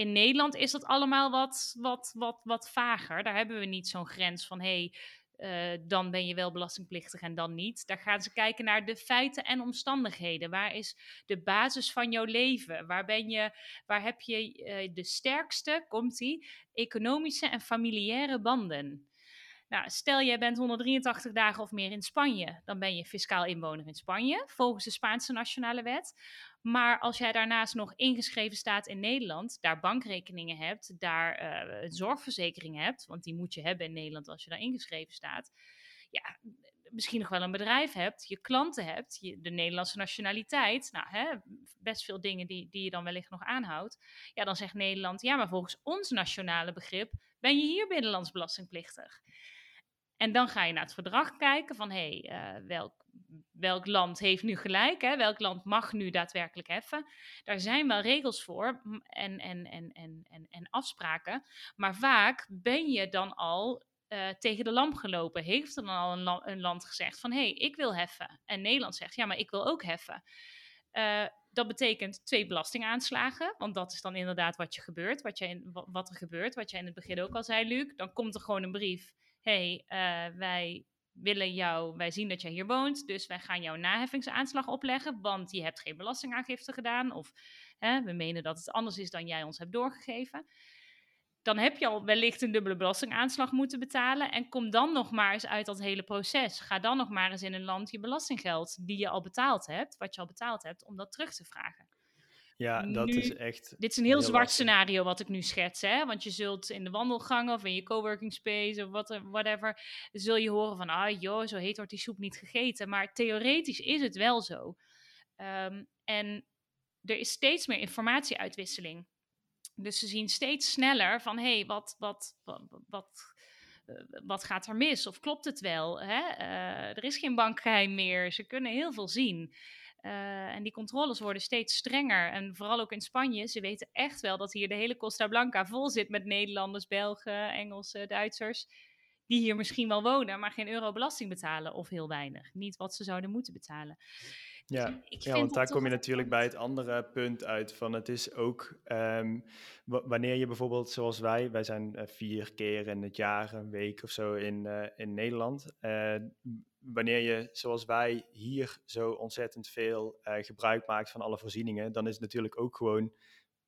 In Nederland is dat allemaal wat, wat, wat, wat vager. Daar hebben we niet zo'n grens van hey, uh, dan ben je wel belastingplichtig en dan niet. Daar gaan ze kijken naar de feiten en omstandigheden. Waar is de basis van jouw leven? Waar, ben je, waar heb je uh, de sterkste, komt die, economische en familiaire banden? Nou, stel jij bent 183 dagen of meer in Spanje, dan ben je fiscaal inwoner in Spanje, volgens de Spaanse nationale wet. Maar als jij daarnaast nog ingeschreven staat in Nederland, daar bankrekeningen hebt, daar uh, een zorgverzekering hebt, want die moet je hebben in Nederland als je daar ingeschreven staat. Ja, misschien nog wel een bedrijf hebt, je klanten hebt, je, de Nederlandse nationaliteit, nou, hè, best veel dingen die, die je dan wellicht nog aanhoudt. Ja, dan zegt Nederland, ja, maar volgens ons nationale begrip ben je hier binnenlands belastingplichtig. En dan ga je naar het verdrag kijken van hé, hey, uh, welk, welk land heeft nu gelijk? Hè? Welk land mag nu daadwerkelijk heffen? Daar zijn wel regels voor en, en, en, en, en, en afspraken. Maar vaak ben je dan al uh, tegen de lamp gelopen. Heeft er dan al een, la een land gezegd van hé, hey, ik wil heffen. En Nederland zegt ja, maar ik wil ook heffen. Uh, dat betekent twee belastingaanslagen, want dat is dan inderdaad wat, je gebeurt, wat, je in, wat er gebeurt, wat jij in het begin ook al zei, Luc. Dan komt er gewoon een brief hey, uh, wij willen jou, wij zien dat jij hier woont, dus wij gaan jouw naheffingsaanslag opleggen, want je hebt geen belastingaangifte gedaan of hè, we menen dat het anders is dan jij ons hebt doorgegeven. Dan heb je al wellicht een dubbele belastingaanslag moeten betalen en kom dan nog maar eens uit dat hele proces. Ga dan nog maar eens in een land je belastinggeld die je al betaald hebt, wat je al betaald hebt, om dat terug te vragen. Ja, dat is echt. Dit is een heel, zwart scenario wat ik nu schets, hè? Want je zult in de wandelgangen of in je coworking space of wat, whatever, zul je horen van, ah joh, zo heet wordt die soep niet gegeten. Maar theoretisch is het wel zo. Um, en er is steeds meer informatieuitwisseling. Dus ze zien steeds sneller van, hé, hey, wat, wat, wat, wat, eh, wat gaat er mis? Of klopt het wel? Hè? Uh, er is geen bankgeheim meer. Ze kunnen heel veel zien. Uh, en die controles worden steeds strenger. En vooral ook in Spanje, ze weten echt wel dat hier de hele Costa Blanca vol zit met Nederlanders, Belgen, Engelsen, Duitsers. Die hier misschien wel wonen, maar geen euro belasting betalen of heel weinig. Niet wat ze zouden moeten betalen. Ja, ja want daar kom je natuurlijk bij het andere punt uit. Van het is ook um, wanneer je bijvoorbeeld, zoals wij, wij zijn uh, vier keer in het jaar, een week of zo in, uh, in Nederland. Uh, wanneer je, zoals wij, hier zo ontzettend veel gebruik maakt van alle voorzieningen, dan is het natuurlijk ook gewoon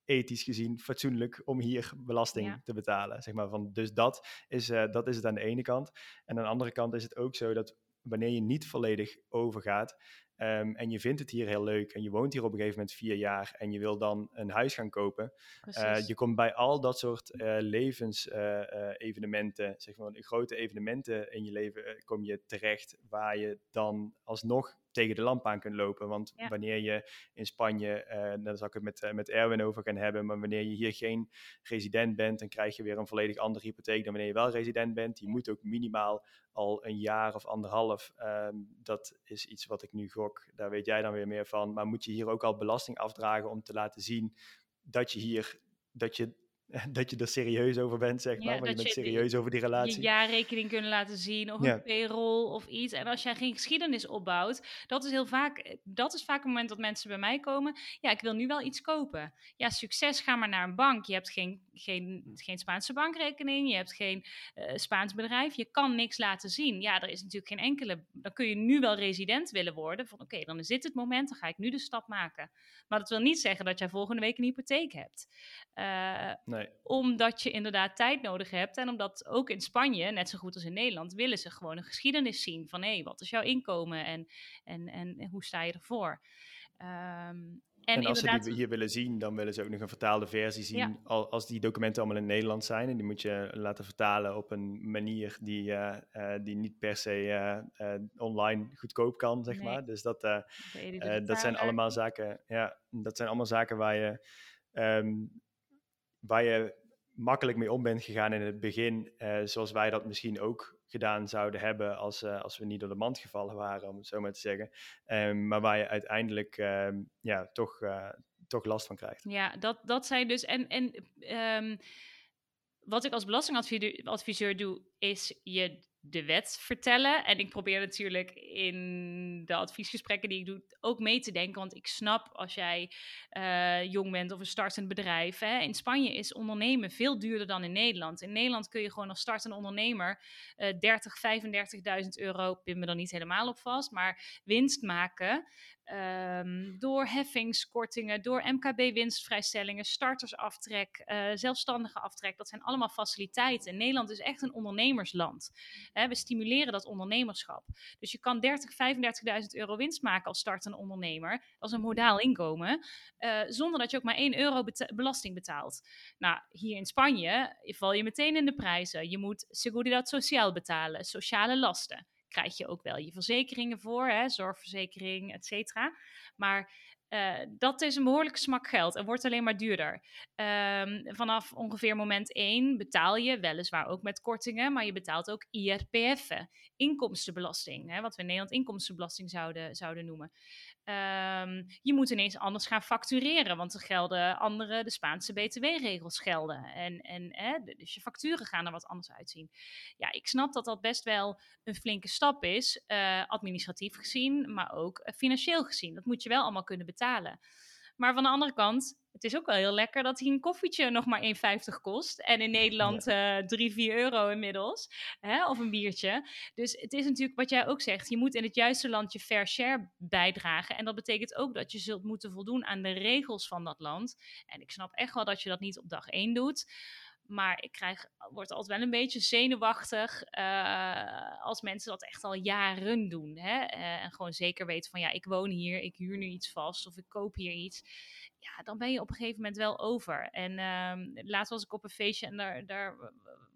ethisch gezien fatsoenlijk om hier belasting ja. te betalen. Zeg maar van, dus dat is, dat is het aan de ene kant. En aan de andere kant is het ook zo dat wanneer je niet volledig overgaat, Um, en je vindt het hier heel leuk en je woont hier op een gegeven moment vier jaar en je wil dan een huis gaan kopen. Uh, je komt bij al dat soort uh, levensevenementen, uh, zeg maar grote evenementen in je leven, kom je terecht waar je dan alsnog tegen de lamp aan kunt lopen. Want ja. wanneer je in Spanje, uh, daar zal ik het met, uh, met Erwin over gaan hebben, maar wanneer je hier geen resident bent, dan krijg je weer een volledig andere hypotheek dan wanneer je wel resident bent. Je moet ook minimaal al een jaar of anderhalf, um, dat is iets wat ik nu gok, daar weet jij dan weer meer van, maar moet je hier ook al belasting afdragen om te laten zien dat je hier, dat je dat je er serieus over bent, zeg maar. Want je bent serieus over die relatie. Je jaarrekening kunnen laten zien, of een payroll of iets. En als jij geen geschiedenis opbouwt, dat is heel vaak, dat is vaak het moment dat mensen bij mij komen. Ja, ik wil nu wel iets kopen. Ja, succes, ga maar naar een bank. Je hebt geen, geen, geen Spaanse bankrekening, je hebt geen uh, Spaans bedrijf, je kan niks laten zien. Ja, er is natuurlijk geen enkele, dan kun je nu wel resident willen worden. Van oké, dan is dit het moment, dan ga ik nu de stap maken. Maar dat wil niet zeggen dat jij volgende week een hypotheek hebt. Uh, nee. Omdat je inderdaad tijd nodig hebt. En omdat ook in Spanje, net zo goed als in Nederland, willen ze gewoon een geschiedenis zien. Van hé, hey, wat is jouw inkomen en, en, en, hoe sta je ervoor? Um, en, en, als ze die hier willen zien, dan willen ze ook nog een vertaalde versie zien. als die documenten allemaal in Nederland zijn. En die moet je laten vertalen op een manier die, uh, uh, die niet per se uh, online goedkoop kan, zeg maar. Dus dat, dat zijn allemaal zaken. Ja, dat zijn allemaal zaken waar je, um, waar je makkelijk mee om bent gegaan in het begin. zoals wij dat misschien ook gedaan zouden hebben als, uh, als we niet door de mand gevallen waren, om het zo maar te zeggen. Um, maar waar je uiteindelijk um, ja, toch, uh, toch last van krijgt. Ja, dat, dat zijn dus. En, en um, wat ik als belastingadviseur doe, is je de wet vertellen. En ik probeer natuurlijk in de adviesgesprekken die ik doe ook mee te denken. Want ik snap als jij uh, jong bent of een startend bedrijf. Hè. In Spanje is ondernemen veel duurder dan in Nederland. In Nederland kun je gewoon als startende ondernemer uh, 30, 35.000 euro, pin me dan niet helemaal op vast, maar winst maken. Um, door heffingskortingen, door MKB-winstvrijstellingen, startersaftrek, uh, zelfstandige aftrek. Dat zijn allemaal faciliteiten. Nederland is echt een ondernemersland. We stimuleren dat ondernemerschap. Dus je kan 30, 35.000 euro winst maken als startende ondernemer. als een modaal inkomen. Uh, zonder dat je ook maar 1 euro belasting betaalt. Nou, hier in Spanje val je meteen in de prijzen. Je moet Seguridad Social betalen, sociale lasten krijg je ook wel je verzekeringen voor, hè, zorgverzekering, et cetera. Maar uh, dat is een behoorlijke smak geld en wordt alleen maar duurder. Um, vanaf ongeveer moment 1 betaal je, weliswaar ook met kortingen, maar je betaalt ook IRPF, inkomstenbelasting, hè, wat we in Nederland inkomstenbelasting zouden, zouden noemen. Um, je moet ineens anders gaan factureren, want er gelden andere, de Spaanse BTW-regels gelden. En, en hè, dus je facturen gaan er wat anders uitzien. Ja, ik snap dat dat best wel een flinke stap is, uh, administratief gezien, maar ook uh, financieel gezien. Dat moet je wel allemaal kunnen betalen. Maar van de andere kant, het is ook wel heel lekker dat hier een koffietje nog maar 1,50 kost. En in Nederland uh, 3, 4 euro inmiddels. Hè? Of een biertje. Dus het is natuurlijk wat jij ook zegt. Je moet in het juiste land je fair share bijdragen. En dat betekent ook dat je zult moeten voldoen aan de regels van dat land. En ik snap echt wel dat je dat niet op dag 1 doet. Maar ik krijg, word altijd wel een beetje zenuwachtig uh, als mensen dat echt al jaren doen. Hè? Uh, en gewoon zeker weten van ja, ik woon hier, ik huur nu iets vast of ik koop hier iets. Ja, dan ben je op een gegeven moment wel over. En uh, laatst was ik op een feestje en daar, daar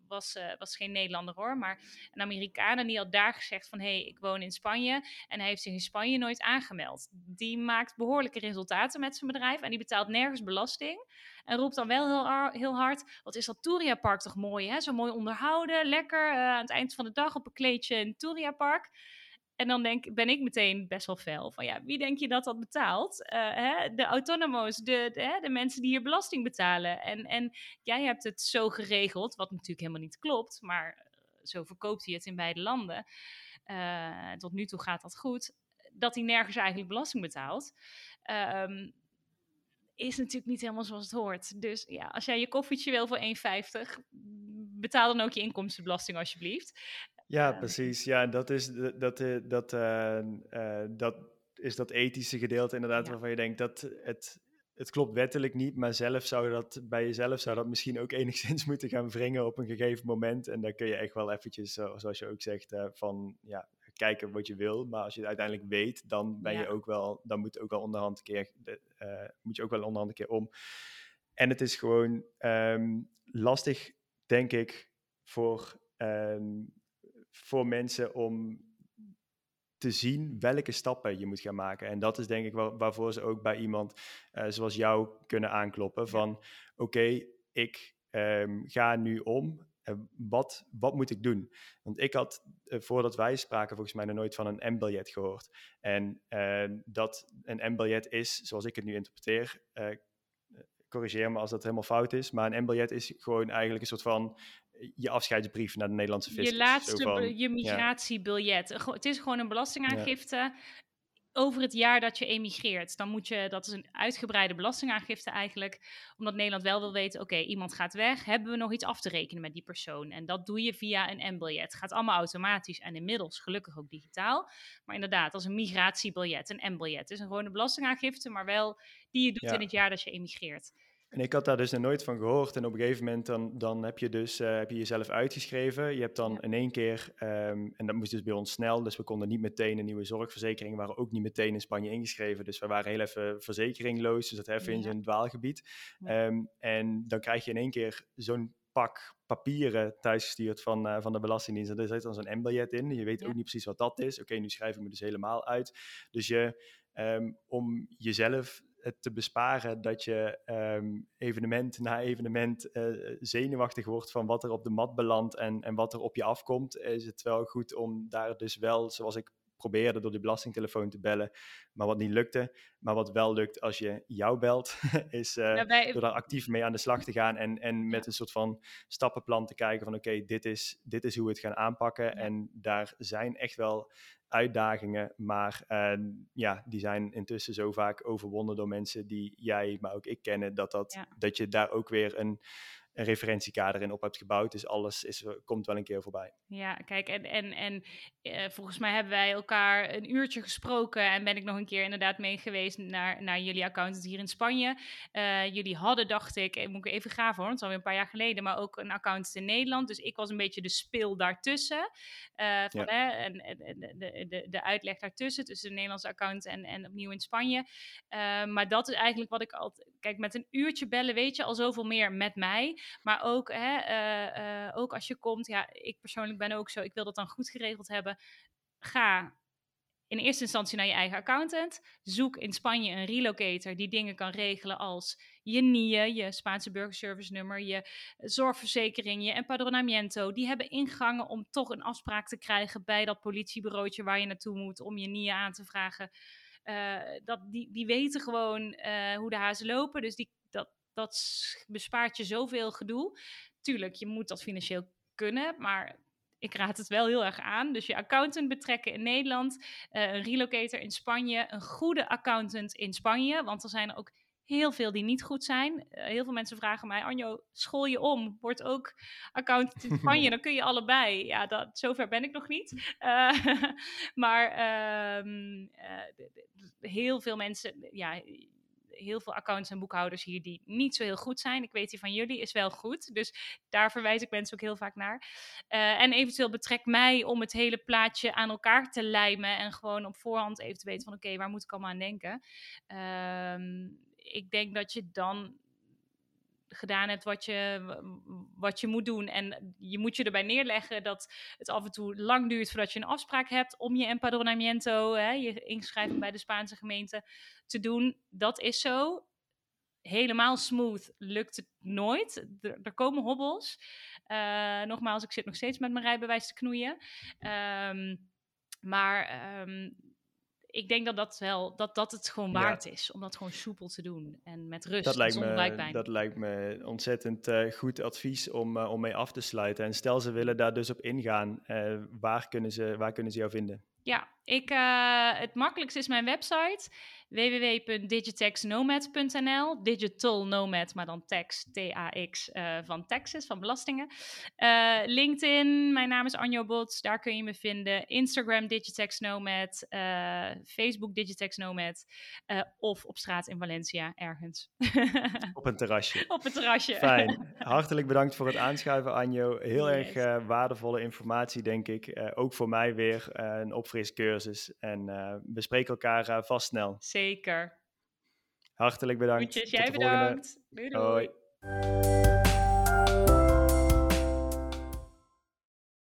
was, uh, was geen Nederlander hoor, maar een Amerikaan. En die had daar gezegd van, hé, hey, ik woon in Spanje. En hij heeft zich in Spanje nooit aangemeld. Die maakt behoorlijke resultaten met zijn bedrijf en die betaalt nergens belasting. En roept dan wel heel, heel hard, wat is dat Touria Park toch mooi, hè? Zo mooi onderhouden, lekker uh, aan het eind van de dag op een kleedje in Touria Park. En dan denk, ben ik meteen best wel fel van ja, wie denk je dat dat betaalt? Uh, hè? De autonomo's, de, de, hè? de, mensen die hier belasting betalen. En, en jij hebt het zo geregeld, wat natuurlijk helemaal niet klopt, maar eh, zo verkoopt hij het in beide landen. Uh, tot nu toe gaat dat goed. Dat hij nergens eigenlijk belasting betaalt. Um, is natuurlijk niet helemaal zoals het hoort. Dus ja, als jij je koffietje wil voor 1,50, betaal dan ook je inkomstenbelasting alsjeblieft. Ja, uh, precies. Ja, dat is dat, uh, dat, uh, dat is dat ethische gedeelte inderdaad waarvan je denkt dat het, het klopt wettelijk niet, maar zelf zou dat bij jezelf zou dat misschien ook enigszins moeten gaan wringen op een gegeven moment. En daar kun je echt wel eventjes, zoals je ook zegt, van ja, kijken wat je wil. Maar als je het uiteindelijk weet, dan ben ja. je ook wel, dan moet ook wel onderhand een keer, moet je ook wel onderhand een keer om. En het is gewoon um, lastig, denk ik, voor, um, voor mensen om te zien welke stappen je moet gaan maken. En dat is denk ik wel waarvoor ze ook bij iemand uh, zoals jou kunnen aankloppen. Van oké, okay, ik um, ga nu om wat, wat moet ik doen? Want ik had, uh, voordat wij spraken, volgens mij nog nooit van een M-biljet gehoord. En uh, dat een M-biljet is, zoals ik het nu interpreteer, uh, corrigeer me als dat helemaal fout is. Maar een M-biljet is gewoon eigenlijk een soort van je afscheidsbrief naar de Nederlandse fiscus. Je laatste, je migratiebiljet. Het is gewoon een belastingaangifte over het jaar dat je emigreert. Dan moet je, dat is een uitgebreide belastingaangifte eigenlijk, omdat Nederland wel wil weten, oké, iemand gaat weg, hebben we nog iets af te rekenen met die persoon? En dat doe je via een M-biljet. Het gaat allemaal automatisch en inmiddels gelukkig ook digitaal. Maar inderdaad, als een migratiebiljet, een M-biljet. Het is een gewone belastingaangifte, maar wel die je doet in het jaar dat je emigreert. En ik had daar dus nog nooit van gehoord. En op een gegeven moment dan, dan heb je dus uh, heb je jezelf uitgeschreven. Je hebt dan in één keer, um, en dat moest dus bij ons snel, dus we konden niet meteen een nieuwe zorgverzekering, we waren ook niet meteen in Spanje ingeschreven. Dus we waren heel even verzekeringloos, dus dat even in zo'n dwaalgebied. Um, en dan krijg je in één keer zo'n pak papieren thuisgestuurd van, uh, van de Belastingdienst. En er zit dan zo'n M-biljet in. Je weet ook niet precies wat dat is. Oké, nu schrijf ik me dus helemaal uit. Dus je, um, om jezelf te besparen dat je ehm, evenement na evenement uh, zenuwachtig wordt van wat er op de mat belandt en, en wat er op je afkomt, is het wel goed om daar dus wel, zoals ik probeerde door die belastingtelefoon te bellen, maar wat niet lukte. Maar wat wel lukt als je jou belt, is uh, door daar actief mee aan de slag te gaan en, en met een soort van stappenplan te kijken van oké, dit, is, dit is hoe we het gaan aanpakken. En daar zijn echt wel uitdagingen, maar uh, ja, die zijn intussen zo vaak overwonnen door mensen die jij, maar ook ik kennen, dat, dat, dat je daar ook weer een een referentiekader in op hebt gebouwd. Dus alles is, komt wel een keer voorbij. Ja, kijk, en, en, en uh, volgens mij hebben wij elkaar een uurtje gesproken en ben ik nog een keer inderdaad mee geweest naar, naar jullie accountant hier in Spanje. Uh, jullie hadden, dacht ik, eh, moet ik even graven hoor, het is alweer een paar jaar geleden, maar ook een accountant in Nederland. Dus ik was een beetje de spil daartussen. Uh, van, ja. hè, en, en de, de, de uitleg daartussen, tussen de Nederlandse account en, en opnieuw in Spanje. maar dat is eigenlijk wat ik altijd. Kijk, met een uurtje bellen weet je al zoveel meer met mij. Maar ook, hè, uh, uh, ook als je komt, ja, ik persoonlijk ben ook zo, ik wil dat dan goed geregeld hebben. Ga in eerste instantie naar je eigen accountant. Zoek in Spanje een relocator die dingen kan regelen als je NIE, je Spaanse burgerservice nummer, je zorgverzekering, je empadronamiento. Die hebben ingangen om toch een afspraak te krijgen bij dat politiebureautje waar je naartoe moet om je NIE aan te vragen. Uh, dat, die, die weten gewoon hoe de hazen lopen. Dus die, dat, bespaart je zoveel gedoe. Tuurlijk, je moet dat financieel kunnen, maar ik raad het wel heel erg aan. Dus je accountant betrekken in Nederland, uh, een relocator in Spanje, een goede accountant in Spanje, want er zijn er ook heel veel die niet goed zijn. Uh, heel veel mensen vragen mij, Anjo, school je om, word ook accountant in Spanje, dan kun je allebei. Ja, dat, zover ben ik nog niet. Uh, maar uh, heel veel mensen, ja, heel veel accounts en boekhouders hier die niet zo heel goed zijn. Ik weet die van jullie is wel goed. Dus daar verwijs ik mensen ook heel vaak naar. Uh, en eventueel betrek mij om het hele plaatje aan elkaar te lijmen. En gewoon op voorhand even te weten van oké, waar moet ik allemaal aan denken. Uh, ik denk dat je dan gedaan hebt wat je, wat je moet doen. En je moet je erbij neerleggen dat het af en toe lang duurt voordat je een afspraak hebt om je empadronamiento, hè, je inschrijving bij de Spaanse gemeente, te doen. Dat is zo. Helemaal smooth lukt het nooit. Er, komen hobbels. Uh, nogmaals, ik zit nog steeds met mijn rijbewijs te knoeien. Um, maar um, ik denk dat dat wel dat, dat het gewoon waard ja. is om dat gewoon soepel te doen en met rust. Dat lijkt, me, dat lijkt me ontzettend uh, goed advies om, uh, om mee af te sluiten. En stel ze willen daar dus op ingaan, uh, waar, kunnen ze, waar kunnen ze jou vinden? Ja, ik, het makkelijkste is mijn website www.digitexnomad.nl. Digital Nomad, maar dan tax, T-A-X, uh, van taxes, van belastingen. Uh, LinkedIn, mijn naam is Anjo Bots, daar kun je me vinden. Instagram Digitex Nomad, uh, Facebook Digitex Nomad of op straat in Valencia, ergens. op een terrasje. op een terrasje. Fijn. Hartelijk bedankt voor het aanschuiven, Anjo. Heel yes. erg waardevolle informatie, denk ik. ook voor mij weer een opfriscursus. En we spreken elkaar vast snel. Zeker. Hartelijk bedankt. Goedjes, jij bedankt. Doei, doei. Hoi.